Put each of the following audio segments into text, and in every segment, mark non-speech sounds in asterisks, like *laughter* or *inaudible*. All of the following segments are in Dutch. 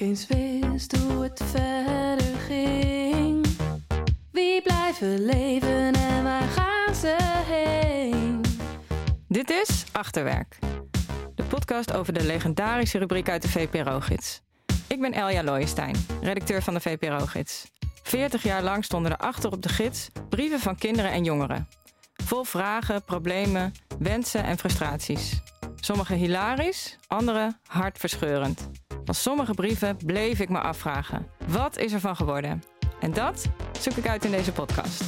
ik eens wist hoe het verder ging. Wie blijven leven en waar gaan ze heen? Dit is Achterwerk, de podcast over de legendarische rubriek uit de VPRO-gids. Ik ben Elja Looijenstein, redacteur van de VPRO-gids. 40 jaar lang stonden er achter op de gids brieven van kinderen en jongeren. Vol vragen, problemen, wensen en frustraties. Sommige hilarisch, andere hartverscheurend. Van sommige brieven bleef ik me afvragen: wat is er van geworden? En dat zoek ik uit in deze podcast.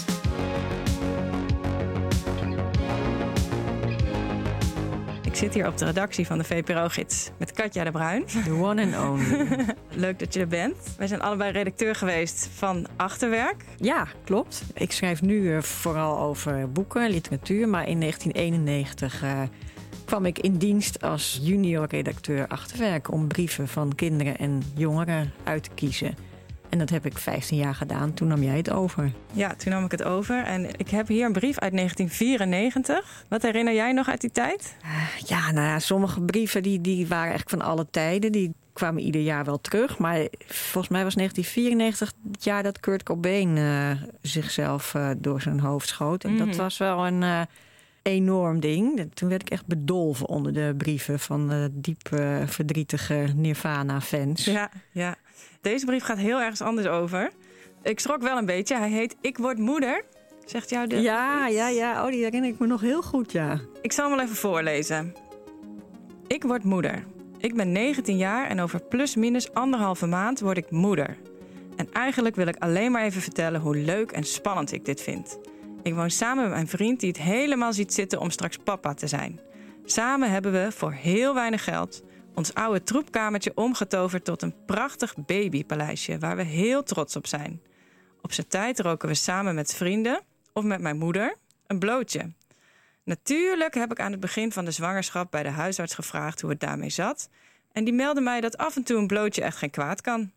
Ik zit hier op de redactie van de VPRO-gids met Katja de Bruin. The one and only. *laughs* Leuk dat je er bent. Wij zijn allebei redacteur geweest van Achterwerk. ja, klopt. Ik schrijf nu eh, vooral over boeken, literatuur. Maar in 1991 eh, kwam ik in dienst als junior redacteur Achterwerk... om brieven van kinderen en jongeren uit te kiezen. En dat heb ik 15 jaar gedaan. Toen nam jij het over. Ja, toen nam ik het over. En ik heb hier een brief uit 1994. Wat herinner jij nog uit die tijd? Eh, ja, nou ja, sommige brieven die, die waren eigenlijk van alle tijden. Die kwamen ieder jaar wel terug. Maar volgens mij was 1994 het jaar dat Kurt Cobain eh, zichzelf eh, door zijn hoofd schoot. En Mhm. dat was wel een eh, enorm ding. Toen werd ik echt bedolven onder de brieven van de diep eh, verdrietige Nirvana-fans. Ja, ja. Deze brief gaat heel ergens anders over. Ik schrok wel een beetje. Hij heet Ik word moeder. Zegt jou de... Ja, ja, ja. Oh, die herinner ik me nog heel goed, ja. Ik zal hem wel even voorlezen. Ik word moeder. Ik ben 19 jaar en over plus minus anderhalve maand word ik moeder. En eigenlijk wil ik alleen maar even vertellen hoe leuk en spannend ik dit vind. Ik woon samen met mijn vriend die het helemaal ziet zitten om straks papa te zijn. Samen hebben we voor heel weinig geld ons oude troepkamertje omgetoverd tot een prachtig babypaleisje waar we heel trots op zijn. Op zijn tijd roken we samen met vrienden of met mijn moeder een blootje. Natuurlijk heb ik aan het begin van de zwangerschap bij de huisarts gevraagd hoe het daarmee zat. En die meldde mij dat af en toe een blootje echt geen kwaad kan.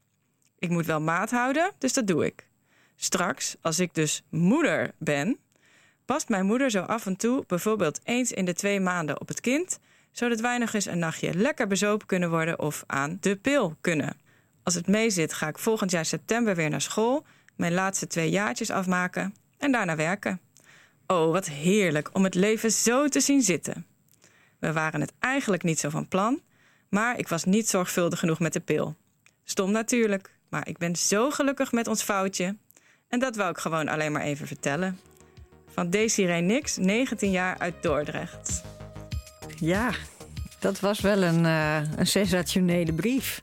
Ik moet wel maat houden, dus dat doe ik. Straks, als ik dus moeder ben, past mijn moeder zo af en toe bijvoorbeeld eens in de twee maanden op het kind, zodat wij nog eens een nachtje lekker bezopen kunnen worden of aan de pil kunnen. Als het meezit, ga ik volgend jaar september weer naar school, mijn laatste twee jaartjes afmaken en daarna werken. Oh, wat heerlijk om het leven zo te zien zitten. We waren het eigenlijk niet zo van plan, maar ik was niet zorgvuldig genoeg met de pil. Stom natuurlijk, maar ik ben zo gelukkig met ons foutje. En dat wou ik gewoon alleen maar even vertellen. Van Desiree Nix, 19 jaar uit Dordrecht. Ja, dat was wel een, eh, een sensationele brief.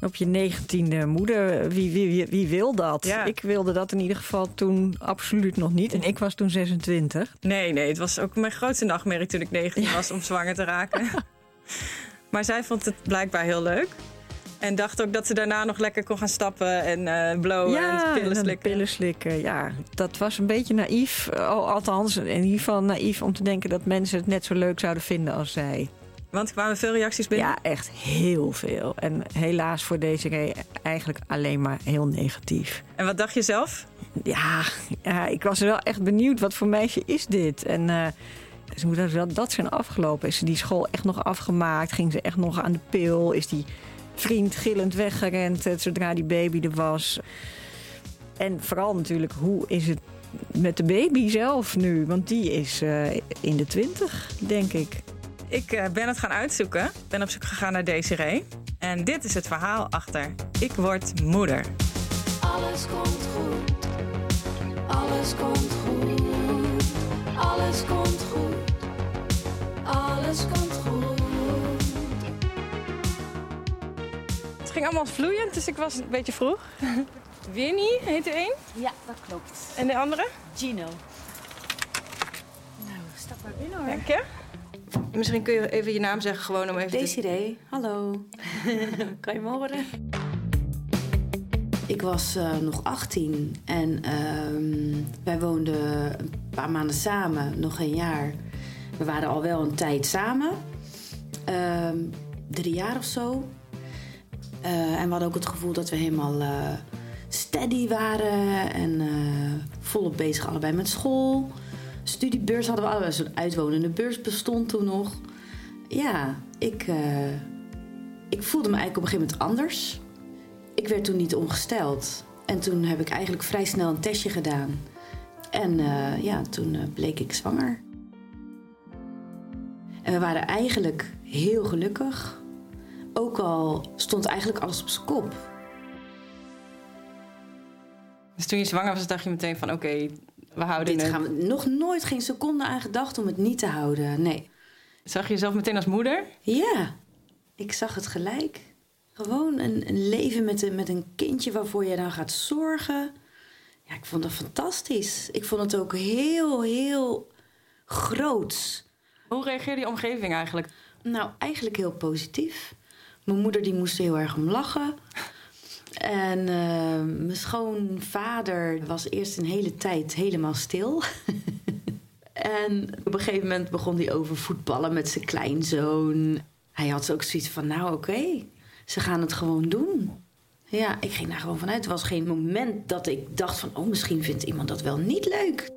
Op je negentiende moeder, wie, wie, wie, wil dat? Ja. Ik wilde dat in ieder geval toen absoluut nog niet. En ik was toen 26. Nee, nee, het was ook mijn grootste nachtmerrie toen ik 19 was om zwanger te raken. *laughs* maar zij vond het blijkbaar heel leuk. En dacht ook dat ze daarna nog lekker kon gaan stappen en eh blowen en pillen en slikken. pillen slikken. Ja, dat was een beetje naïef. Oh, althans, in ieder geval naïef om te denken dat mensen het net zo leuk zouden vinden als zij. Want er kwamen veel reacties binnen. Ja, echt heel veel. En helaas voor deze ree eigenlijk alleen maar heel negatief. En wat dacht je zelf? Ja, ja, ik was wel echt benieuwd. Wat voor meisje is dit? En eh, ze moet wel dat zijn afgelopen. Is ze die school echt nog afgemaakt? Ging ze echt nog aan de pil? Is die vriend gillend weggerend eh, zodra die baby er was? En vooral natuurlijk, hoe is het met de baby zelf nu? Want die is eh, in de twintig, denk ik. Ik eh, ben het gaan uitzoeken. Ben op zoek gegaan naar Desiree. En dit is het verhaal achter Ik word moeder. Alles komt goed. Alles komt goed. Alles komt goed. Alles komt goed. Ging allemaal vloeiend, dus ik was een beetje vroeg. *laughs* Winnie heet er één. Ja, dat klopt. En de andere? Gino. Nou, stap maar binnen hoor. Dank je. Misschien kun je even je naam zeggen, gewoon om even te... Desiree, hallo. *laughs* kan je me horen? Ik was eh, nog 18 en ehm, wij woonden een paar maanden samen, nog geen jaar. We waren al wel een tijd samen, Ehm, drie jaar of zo. Eh, en we hadden ook het gevoel dat we helemaal eh, steady waren en eh, volop bezig allebei met school. Studiebeurs hadden we allebei, soort uitwonende beurs bestond toen nog. Ja, ik, ik voelde me eigenlijk op een gegeven moment anders. ik werd toen niet ongesteld. En toen heb ik eigenlijk vrij snel een testje gedaan. En ja, toen bleek ik zwanger. En we waren eigenlijk heel gelukkig. Ook al stond eigenlijk alles op zijn kop. Dus toen je zwanger was, dacht je meteen van oké, we houden Dit het. gaan we nog nooit geen seconde aan gedacht om het niet te houden. Nee. Zag je jezelf meteen als moeder? Ja, ik zag het gelijk. Gewoon een, een leven met een, met een kindje waarvoor je dan gaat zorgen. Ja, ik vond dat fantastisch. Ik vond het ook heel, heel groots. Hoe reageerde je omgeving eigenlijk? Nou, eigenlijk heel positief. Mijn moeder die moest heel erg om lachen. En eh, mijn schoonvader was eerst een hele tijd helemaal stil. *laughs* en op een gegeven moment begon hij over voetballen met zijn kleinzoon. Hij had ook zoiets van, nou oké, ze gaan het gewoon doen. Ja, ik ging daar gewoon vanuit. Er was geen moment dat ik dacht van, oh misschien vindt iemand dat wel niet leuk.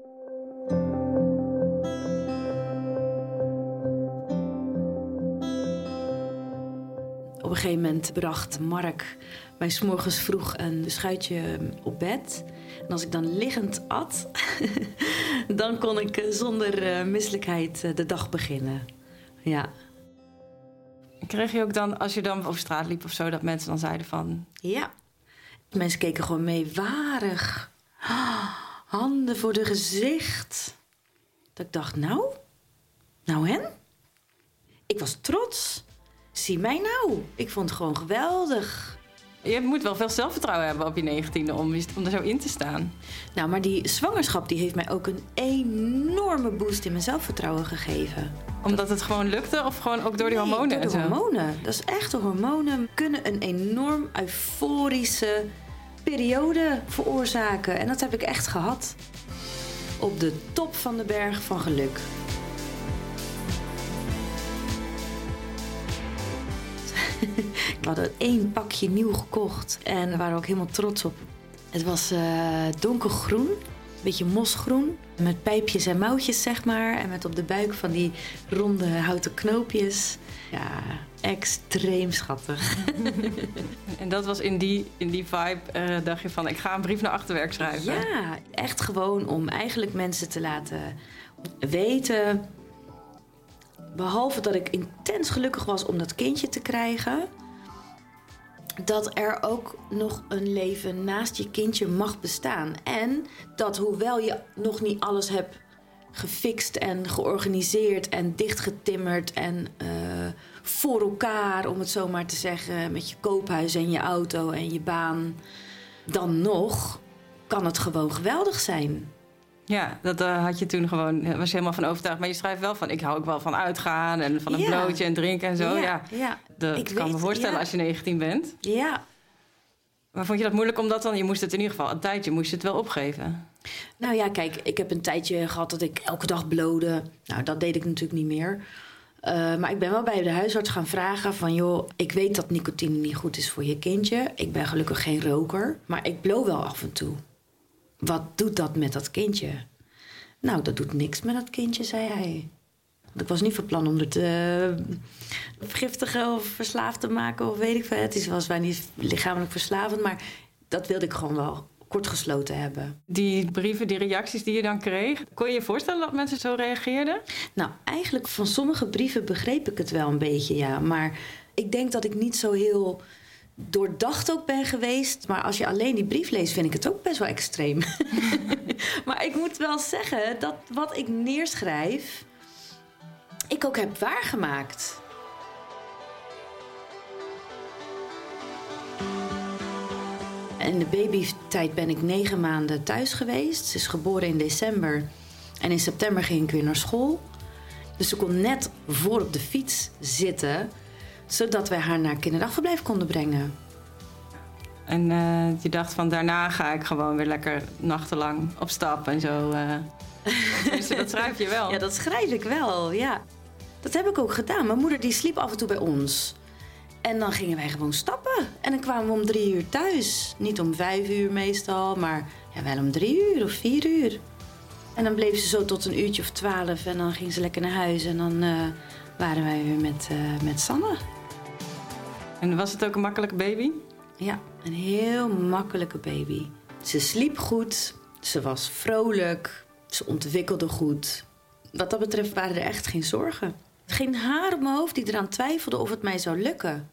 Gegeven moment bracht Mark mij 's morgens vroeg een schuitje op bed. En als ik dan liggend at, *laughs* dan kon ik eh, zonder eh, misselijkheid eh, de dag beginnen. Ja. Kreeg je ook dan, als je dan over straat liep of zo, dat mensen dan zeiden van... Ja. Mensen keken gewoon mee, warig. Ah, Handen voor de gezicht. Dat ik dacht, nou, nou en? Ik was trots. Zie mij nou. Ik vond het gewoon geweldig. Je moet wel veel zelfvertrouwen hebben op je negentiende om, om er zo in te staan. Nou, maar die zwangerschap die heeft mij ook een enorme boost in mijn zelfvertrouwen gegeven. Omdat het gewoon lukte of gewoon ook door die Nee, hormonen Door en de zo? hormonen. Dat is echt de hormonen kunnen een enorm euforische periode veroorzaken. En dat heb ik echt gehad. Op de top van de berg van geluk. *laughs* We hadden één pakje nieuw gekocht en daar waren we ook helemaal trots op. Het was eh, donkergroen, een beetje mosgroen. Met pijpjes en mouwtjes, zeg maar. En met op de buik van die ronde houten knoopjes. Ja, extreem schattig. *laughs* En dat was in die, in die vibe, eh, dacht je van, ik ga een brief naar achterwerk schrijven. Ja, echt gewoon om eigenlijk mensen te laten weten. Behalve dat ik intens gelukkig was om dat kindje te krijgen. Dat er ook nog een leven naast je kindje mag bestaan. En dat hoewel je nog niet alles hebt gefixt en georganiseerd en dichtgetimmerd en eh, voor elkaar, om het zo maar te zeggen, met je koophuis en je auto en je baan, dan nog kan het gewoon geweldig zijn. Ja, dat eh, had je toen gewoon, daar was je helemaal van overtuigd. Maar je schrijft wel van, ik hou ook wel van uitgaan en van een Ja. blootje en drinken en zo. Ja, ja. dat Ik kan me weet- voorstellen ja. als je 19 bent. ja. Maar vond je dat moeilijk omdat dan, je moest het in ieder geval een tijdje, moest je het wel opgeven. Nou ja, kijk, ik heb een tijdje gehad dat ik elke dag blode. Nou, dat deed ik natuurlijk niet meer. Eh, maar ik ben wel bij de huisarts gaan vragen van... joh, ik weet dat nicotine niet goed is voor je kindje. Ik ben gelukkig geen roker, maar ik blow wel af en toe. Wat doet dat met dat kindje? Nou, dat doet niks met dat kindje, zei hij. Want ik was niet van plan om het uh, vergiftigen of verslaafd te maken of weet ik veel. Het is was wij niet lichamelijk verslavend, maar dat wilde ik gewoon wel kortgesloten hebben. Die brieven, die reacties die je dan kreeg, kon je je voorstellen dat mensen zo reageerden? Nou, eigenlijk van sommige brieven begreep ik het wel een beetje, ja. Maar ik denk dat ik niet zo heel doordacht ook ben geweest. Maar als je alleen die brief leest, vind ik het ook best wel extreem. *laughs* maar ik moet wel zeggen dat wat ik neerschrijf, ik ook heb waargemaakt. In de babytijd ben ik negen maanden thuis geweest. Ze is geboren in december. En in september ging ik weer naar school. Dus ze kon net voor op de fiets zitten, zodat wij haar naar kinderdagverblijf konden brengen. En uh, je dacht van daarna ga ik gewoon weer lekker nachtenlang op stap en zo. Uh... *laughs* dus dat schrijf je wel. Ja, dat schrijf ik wel, ja. Dat heb ik ook gedaan. Mijn moeder die sliep af en toe bij ons. En dan gingen wij gewoon stappen. En dan kwamen we om drie uur thuis. Niet om vijf uur meestal, maar ja, wel om drie uur of vier uur. En dan bleef ze zo tot een uurtje of twaalf. En dan ging ze lekker naar huis. En dan uh, waren wij weer met, uh, met Sanne. En was het ook een makkelijke baby? Ja, een heel makkelijke baby. Ze sliep goed, ze was vrolijk, ze ontwikkelde goed. Wat dat betreft waren er echt geen zorgen. Geen haar op mijn hoofd die eraan twijfelde of het mij zou lukken.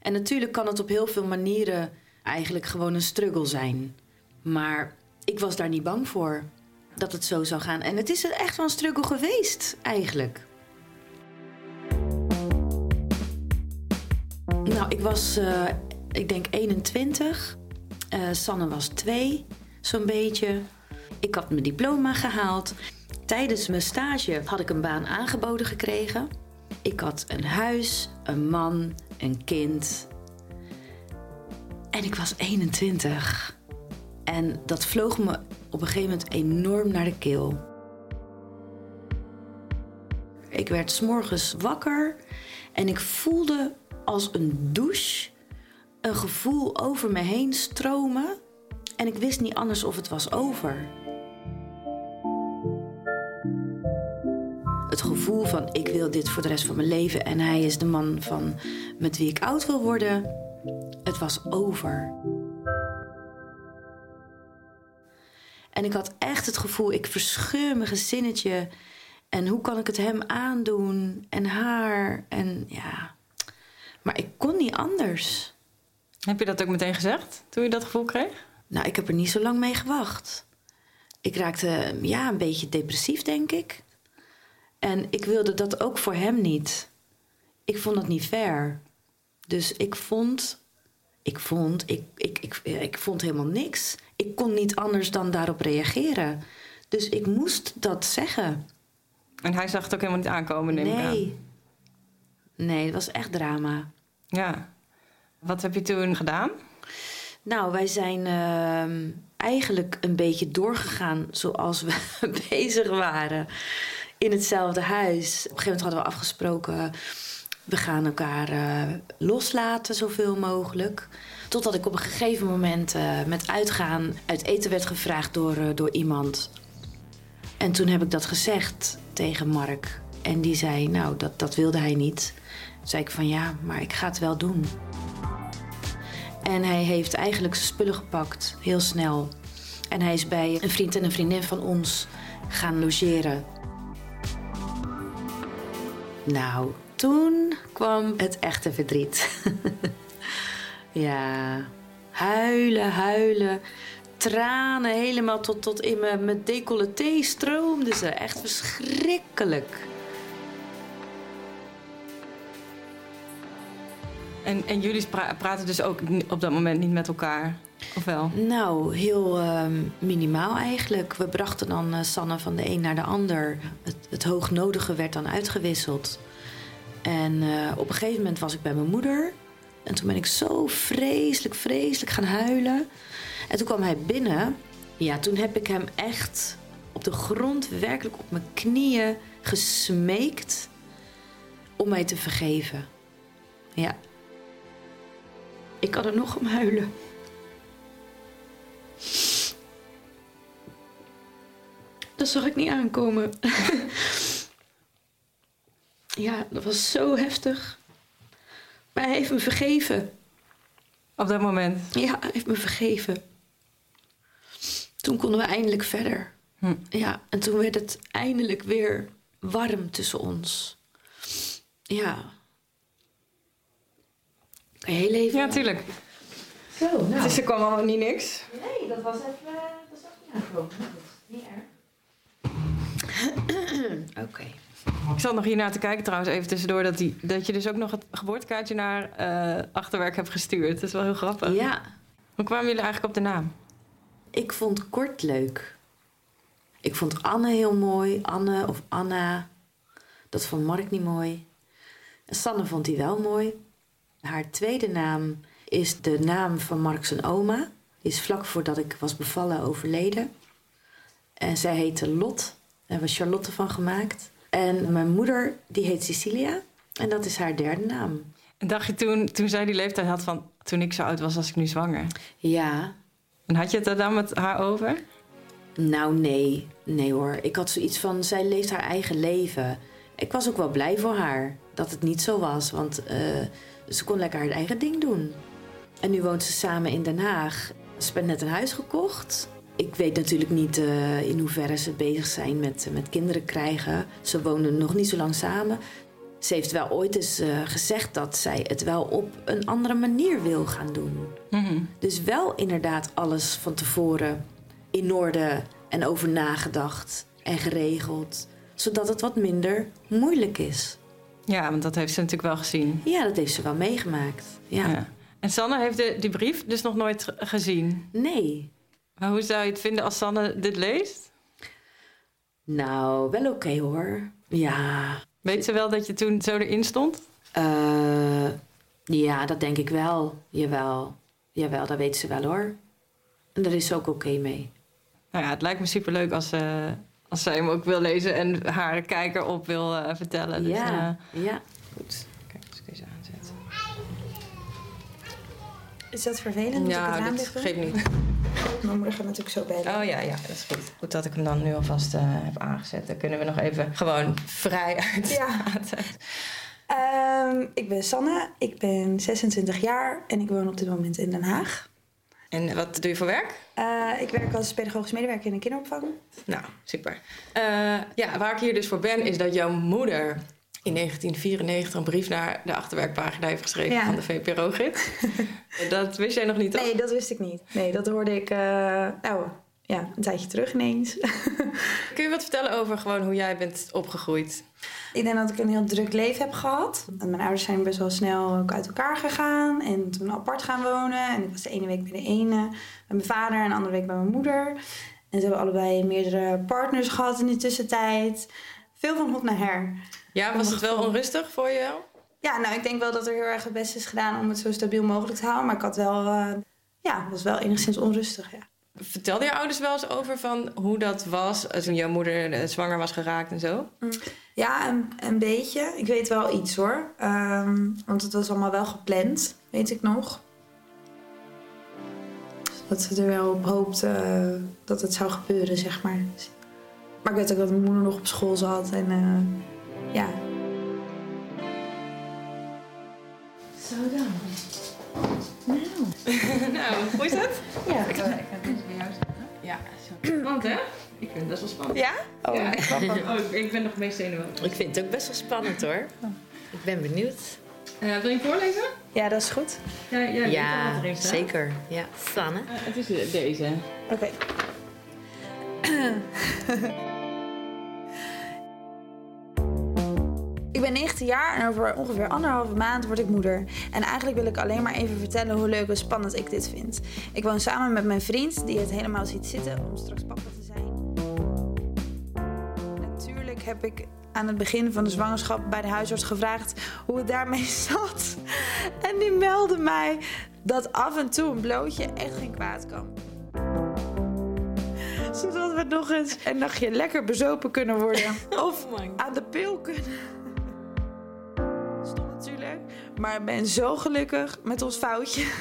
En natuurlijk kan het op heel veel manieren eigenlijk gewoon een struggle zijn. Maar ik was daar niet bang voor dat het zo zou gaan. En het is echt wel een struggle geweest, eigenlijk. Nou, ik was, uh, ik denk 21. Uh, Sanne was 2, zo'n beetje. Ik had mijn diploma gehaald. Tijdens mijn stage had ik een baan aangeboden gekregen. Ik had een huis, een man, een kind. En ik was 21. En dat vloog me op een gegeven moment enorm naar de keel. Ik werd s'morgens wakker en ik voelde als een douche een gevoel over me heen stromen. En ik wist niet anders of het was over. Het gevoel van ik wil dit voor de rest van mijn leven en hij is de man van met wie ik oud wil worden. Het was over. En ik had echt het gevoel, ik verscheur mijn gezinnetje. En hoe kan ik het hem aandoen? En haar. En ja. Maar ik kon niet anders. Heb je dat ook meteen gezegd toen je dat gevoel kreeg? Nou, ik heb er niet zo lang mee gewacht. Ik raakte ja, een beetje depressief, denk ik. En ik wilde dat ook voor hem niet. Ik vond dat niet fair. Dus ik vond. Ik vond. Ik, ik, ik, ik vond helemaal niks. Ik kon niet anders dan daarop reageren. Dus ik moest dat zeggen. En hij zag het ook helemaal niet aankomen, neem nee. aan. Nee, het was echt drama. Ja. Wat heb je toen gedaan? Nou, wij zijn uh, eigenlijk een beetje doorgegaan zoals we *laughs* bezig waren. In hetzelfde huis. Op een gegeven moment hadden we afgesproken... we gaan elkaar uh, loslaten zoveel mogelijk. Totdat ik op een gegeven moment uh, met uitgaan uit eten werd gevraagd door, uh, door iemand. En toen heb ik dat gezegd tegen Mark. En die zei, nou, dat, dat wilde hij niet. Toen zei ik van ja, maar ik ga het wel doen. En hij heeft eigenlijk zijn spullen gepakt, heel snel. En hij is bij een vriend en een vriendin van ons gaan logeren. Nou, toen kwam het echte verdriet. *laughs* ja, huilen, huilen. Tranen helemaal tot, tot in mijn, mijn decolleté stroomden ze. Echt verschrikkelijk. En, en jullie pra praten dus ook op dat moment niet met elkaar, of wel? Nou, heel uh, minimaal eigenlijk. We brachten dan uh, Sanne van de een naar de ander. Het, het hoognodige werd dan uitgewisseld. En uh, op een gegeven moment was ik bij mijn moeder. En toen ben ik zo vreselijk, vreselijk gaan huilen. En toen kwam hij binnen. Ja, toen heb ik hem echt op de grond, werkelijk op mijn knieën gesmeekt om mij te vergeven. Ja. Ik kan er nog om huilen. Dat zag ik niet aankomen. *laughs* ja, dat was zo heftig. Maar hij heeft me vergeven. Op dat moment? Ja, hij heeft me vergeven. Toen konden we eindelijk verder. Hm. Ja, en toen werd het eindelijk weer warm tussen ons. Ja. Kan je heel even... Ja, tuurlijk. Zo, nou. Dus er kwam allemaal niet niks? Nee, dat was even... Dat is ook niet aangekomen. Niet erg. *clears throat* Oké. Okay. Ik zat nog hiernaar te kijken trouwens, even tussendoor... dat, die, dat je dus ook nog het geboortekaartje naar uh, Achterwerk hebt gestuurd. Dat is wel heel grappig. Ja. Hoe kwamen jullie eigenlijk op de naam? Ik vond kort leuk. Ik vond Anne heel mooi. Anne of Anna. Dat vond Mark niet mooi. En Sanne vond hij wel mooi. Haar tweede naam is de naam van Mark zijn oma. Die is vlak voordat ik was bevallen overleden. En zij heette Lot. Daar hebben we Charlotte van gemaakt. En mijn moeder, die heet Cecilia. En dat is haar derde naam. En dacht je toen, toen zij die leeftijd had van... toen ik zo oud was, was ik nu zwanger? Ja. En had je het er dan met haar over? Nou, nee. Nee hoor. Ik had zoiets van, zij leeft haar eigen leven. Ik was ook wel blij voor haar dat het niet zo was. Want uh, ze kon lekker haar eigen ding doen. En nu woont ze samen in Den Haag. Ze hebben net een huis gekocht. Ik weet natuurlijk niet eh, in hoeverre ze bezig zijn met, met kinderen krijgen. Ze wonen nog niet zo lang samen. Ze heeft wel ooit eens eh, gezegd dat zij het wel op een andere manier wil gaan doen. Dus wel inderdaad alles van tevoren in orde en over nagedacht en geregeld. Zodat het wat minder moeilijk is. Ja, want dat heeft ze natuurlijk wel gezien. Ja, dat heeft ze wel meegemaakt. Ja. Ja. En Sanne heeft de, die brief dus nog nooit ge- gezien. Nee. Maar hoe zou je het vinden als Sanne dit leest? Nou, wel oké hoor. Ja. Weet ze wel dat je toen zo erin stond? Eh, ja, dat denk ik wel. Jawel. Jawel, dat weet ze wel hoor. En daar is ze ook oké mee. Nou ja, het lijkt me superleuk als, eh als zij hem ook wil lezen en haar kijker op wil eh, vertellen. Dus, ja. eh, ja. goed. Kijk, als ik deze aanzet. Is dat vervelend? Moet ik het raam doen? geeft niet. Mijn moeder gaat natuurlijk zo bellen. Oh ja, ja, dat is goed. Goed dat ik hem dan nu alvast eh, heb aangezet. Dan kunnen we nog even gewoon vrij uit. Ja. Ehm, ik ben Sanne, ik ben 26 jaar en ik woon op dit moment in Den Haag. En wat doe je voor werk? Eh, ik werk als pedagogisch medewerker in een kinderopvang. Nou, super. Eh, ja, waar ik hier dus voor ben, is dat jouw moeder in 1994 een brief naar de achterwerkpagina heeft geschreven Ja. van de VPRO-gids. *laughs* dat wist jij nog niet, toch? Nee, dat wist ik niet. Nee, dat hoorde ik, eh, nou ja, een tijdje terug ineens. *laughs* Kun je wat vertellen over gewoon hoe jij bent opgegroeid? Ik denk dat ik een heel druk leven heb gehad. Want Mijn ouders zijn best wel snel ook uit elkaar gegaan en toen apart gaan wonen. En ik was de ene week bij de ene, bij mijn vader en de andere week bij mijn moeder. En ze hebben allebei meerdere partners gehad in de tussentijd. Veel van hot naar her. Ja, was het wel onrustig voor je? Ja, nou, ik denk wel dat er heel erg het best is gedaan om het zo stabiel mogelijk te houden. Maar ik had wel, eh, ja, was wel enigszins onrustig, ja. Vertelde je ouders wel eens over van hoe dat was toen jouw moeder eh, zwanger was geraakt en zo? Ja, een, een beetje. Ik weet wel iets hoor. Ehm, want het was allemaal wel gepland, weet ik nog. Dat ze er wel op hoopte eh, dat het zou gebeuren, zeg maar. Maar ik weet ook dat mijn moeder nog op school zat en eh, ja. Zo dan. nou, *laughs* hoe is het? Ja. Ik ga deze bij jou zetten. Ja, zo. Spannend hè? Ik vind het best wel spannend. Ja? Oh, Ja. *laughs* Oh, ik- ik ben nog meest zenuwachtig. Ik vind het ook best wel spannend hoor. Ik ben benieuwd. Eh, wil je hem voorlezen? Ja, dat is goed. Ja, ja, erin zeker. Ja. Sanne. Eh, het is de- deze. Oké. *coughs* Ik ben 19 jaar en over ongeveer anderhalve maand word ik moeder. En eigenlijk wil ik alleen maar even vertellen hoe leuk en spannend ik dit vind. Ik woon samen met mijn vriend, die het helemaal ziet zitten om straks papa te zijn. Heb ik aan het begin van de zwangerschap bij de huisarts gevraagd hoe het daarmee *laughs* zat. En die meldde mij dat af en toe een blootje echt geen kwaad kan zodat we nog eens een nachtje lekker bezopen kunnen worden. *laughs* Of aan de pil kunnen. Stom natuurlijk. Maar ik ben zo gelukkig met ons foutje. *laughs*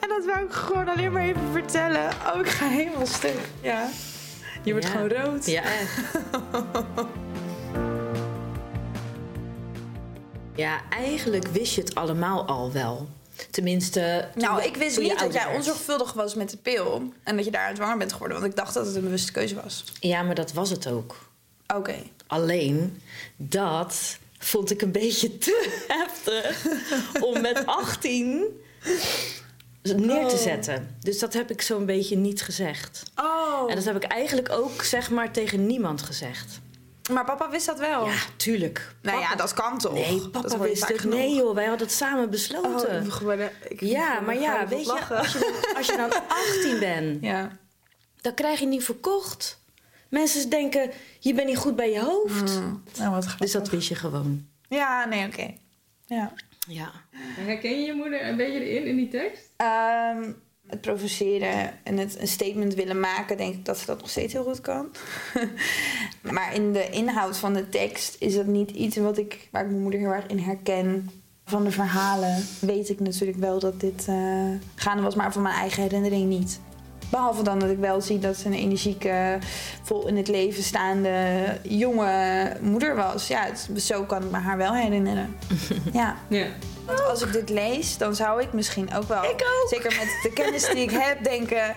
En dat wou ik gewoon alleen maar even vertellen. Oh, ik ga helemaal stuk. Ja. Je wordt Ja. gewoon rood. Ja, echt. *laughs* ja, eigenlijk wist je het allemaal al wel. Tenminste, Nou, we- ik wist niet dat jij werd. onzorgvuldig was met de pil. En dat je daar zwanger bent geworden. Want ik dacht dat het een bewuste keuze was. Ja, maar dat was het ook. Oké. Alleen, dat vond ik een beetje te *laughs* heftig om met 18 neer te Oh. zetten. Dus dat heb ik zo'n beetje niet gezegd. Oh. En dat heb ik eigenlijk ook, zeg maar, tegen niemand gezegd. Maar papa wist dat wel. Ja, tuurlijk. Nou ja, dat kan toch? Nee, papa wist het. Nee joh, wij hadden het samen besloten. Oh, gewoon, ik ja, maar ja, weet je, als je, dan, als je *laughs* dan 18 bent, Ja. dan krijg je niet verkocht. Mensen denken, je bent niet goed bij je hoofd. Nou, wat Dus dat wist je gewoon. Ja, nee, oké. Ja. Ja. Herken je je moeder een beetje erin, in die tekst? Ehm, het provoceren en het een statement willen maken, denk ik dat ze dat nog steeds heel goed kan. *laughs* maar in de inhoud van de tekst is dat niet iets wat ik, waar ik mijn moeder heel erg in herken. Van de verhalen weet ik natuurlijk wel dat dit eh gaande was, maar van mijn eigen herinnering niet. Behalve dan dat ik wel zie dat ze een energieke, vol in het leven staande jonge moeder was. Ja, het- zo kan ik me haar wel herinneren. *laughs* ja. Ja. Want als ik dit lees, dan zou ik misschien ook wel... Zeker met de kennis die ik heb, denken...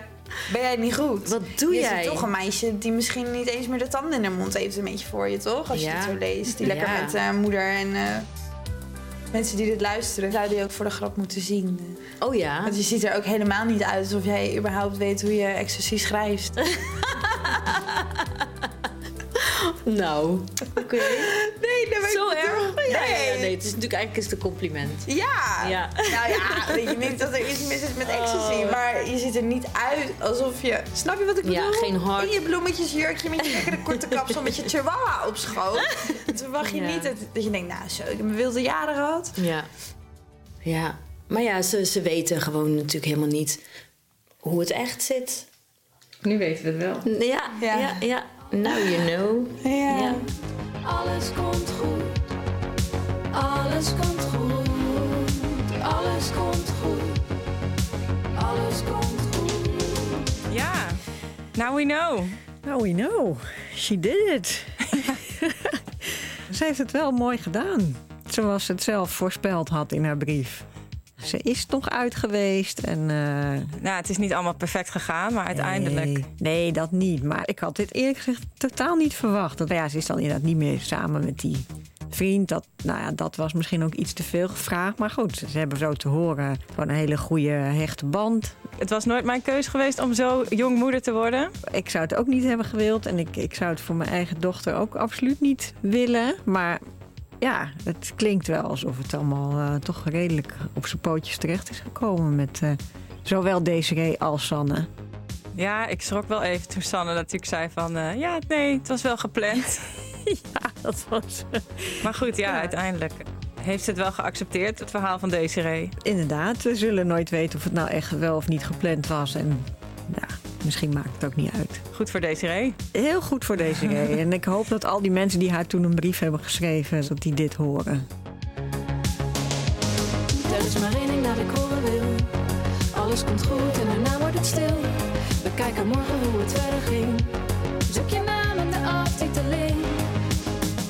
Ben jij niet goed? Wat doe je jij? ziet toch een meisje die misschien niet eens meer de tanden in haar mond heeft. Een beetje voor je, toch? Als je het zo leest. Die lekker Ja. met eh, moeder en... eh, mensen die dit luisteren, zouden die ook voor de grap moeten zien. Oh ja. Want je ziet er ook helemaal niet uit alsof jij überhaupt weet hoe je ecstasy schrijft. *laughs* Nou. Oké. Nee, nee, maar Zo ik erg? Ja, Nee. ja, nee, het is natuurlijk eigenlijk is het een compliment. Ja. Ja. Nou ja, weet je niet dat er iets mis is met ecstasy. Oh. Maar je ziet er niet uit alsof je... Snap je wat ik bedoel? Ja, geen hart. In je bloemetjesjurkje met je lekkere korte *laughs* kapsel met je chihuahua op schoot. Toen verwacht je Ja. niet dat, dat je denkt, nou zo, ik heb mijn wilde jaren gehad. Ja. Ja. Maar ja, ze, ze weten gewoon natuurlijk helemaal niet hoe het echt zit. Nu weten we het wel. Ja, Ja. ja, ja. Now you know. Ja. Ja. Alles komt goed. Alles komt goed. Alles komt goed. Alles komt goed. Ja, now we know. Nou, we know. She did it. *laughs* ze heeft het wel mooi gedaan. Zoals ze het zelf voorspeld had in haar brief. Ze is nog uit geweest en... eh, Nou, het is niet allemaal perfect gegaan, maar uiteindelijk... Nee, nee, dat niet. Maar ik had dit eerlijk gezegd totaal niet verwacht. Want, ja, ze is dan inderdaad niet meer samen met die vriend. Dat, nou ja, dat was misschien ook iets te veel gevraagd. Maar goed, ze hebben zo te horen gewoon een hele goede hechte band. Het was nooit mijn keus geweest om zo jong moeder te worden. Ik zou het ook niet hebben gewild. En ik, ik zou het voor mijn eigen dochter ook absoluut niet willen. Maar ja, het klinkt wel alsof het allemaal eh, toch redelijk op zijn pootjes terecht is gekomen. Met eh, zowel Desiree als Sanne. Ja, ik schrok wel even toen Sanne natuurlijk zei van... eh, ja, nee, het was wel gepland. *laughs* Ja, dat was... Maar goed, ja, Ja. uiteindelijk heeft ze het wel geaccepteerd, het verhaal van Desiree. Inderdaad, we zullen nooit weten of het nou echt wel of niet gepland was. En misschien maakt het ook niet uit. Goed voor Desiree. Heel goed voor deze reden. *laughs* En ik hoop dat al die mensen die haar toen een brief hebben geschreven, dat die dit horen. Er is maar één ding dat ik horen wil. Alles komt goed en daarna wordt het stil. We kijken morgen hoe het verder ging. Zoek je naam in de aftiteling.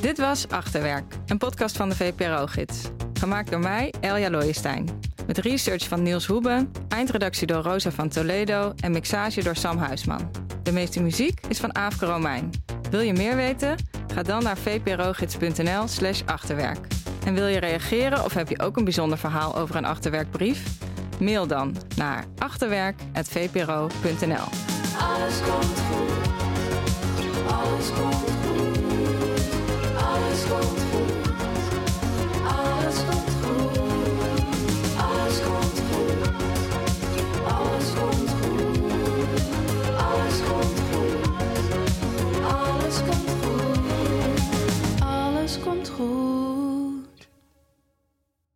Dit was Achterwerk, een podcast van de VPRO-gids. Gemaakt door mij, Elja Looijenstein. Met research van Niels Hoebe, eindredactie door Rosa van Toledo en mixage door Sam Huisman. De meeste muziek is van Aafke Romein. Wil je meer weten? Ga dan naar vprogids.nl slash achterwerk. En wil je reageren of heb je ook een bijzonder verhaal over een achterwerkbrief? Mail dan naar achterwerk.vpro.nl Alles komt goed. Alles komt goed. Alles komt goed.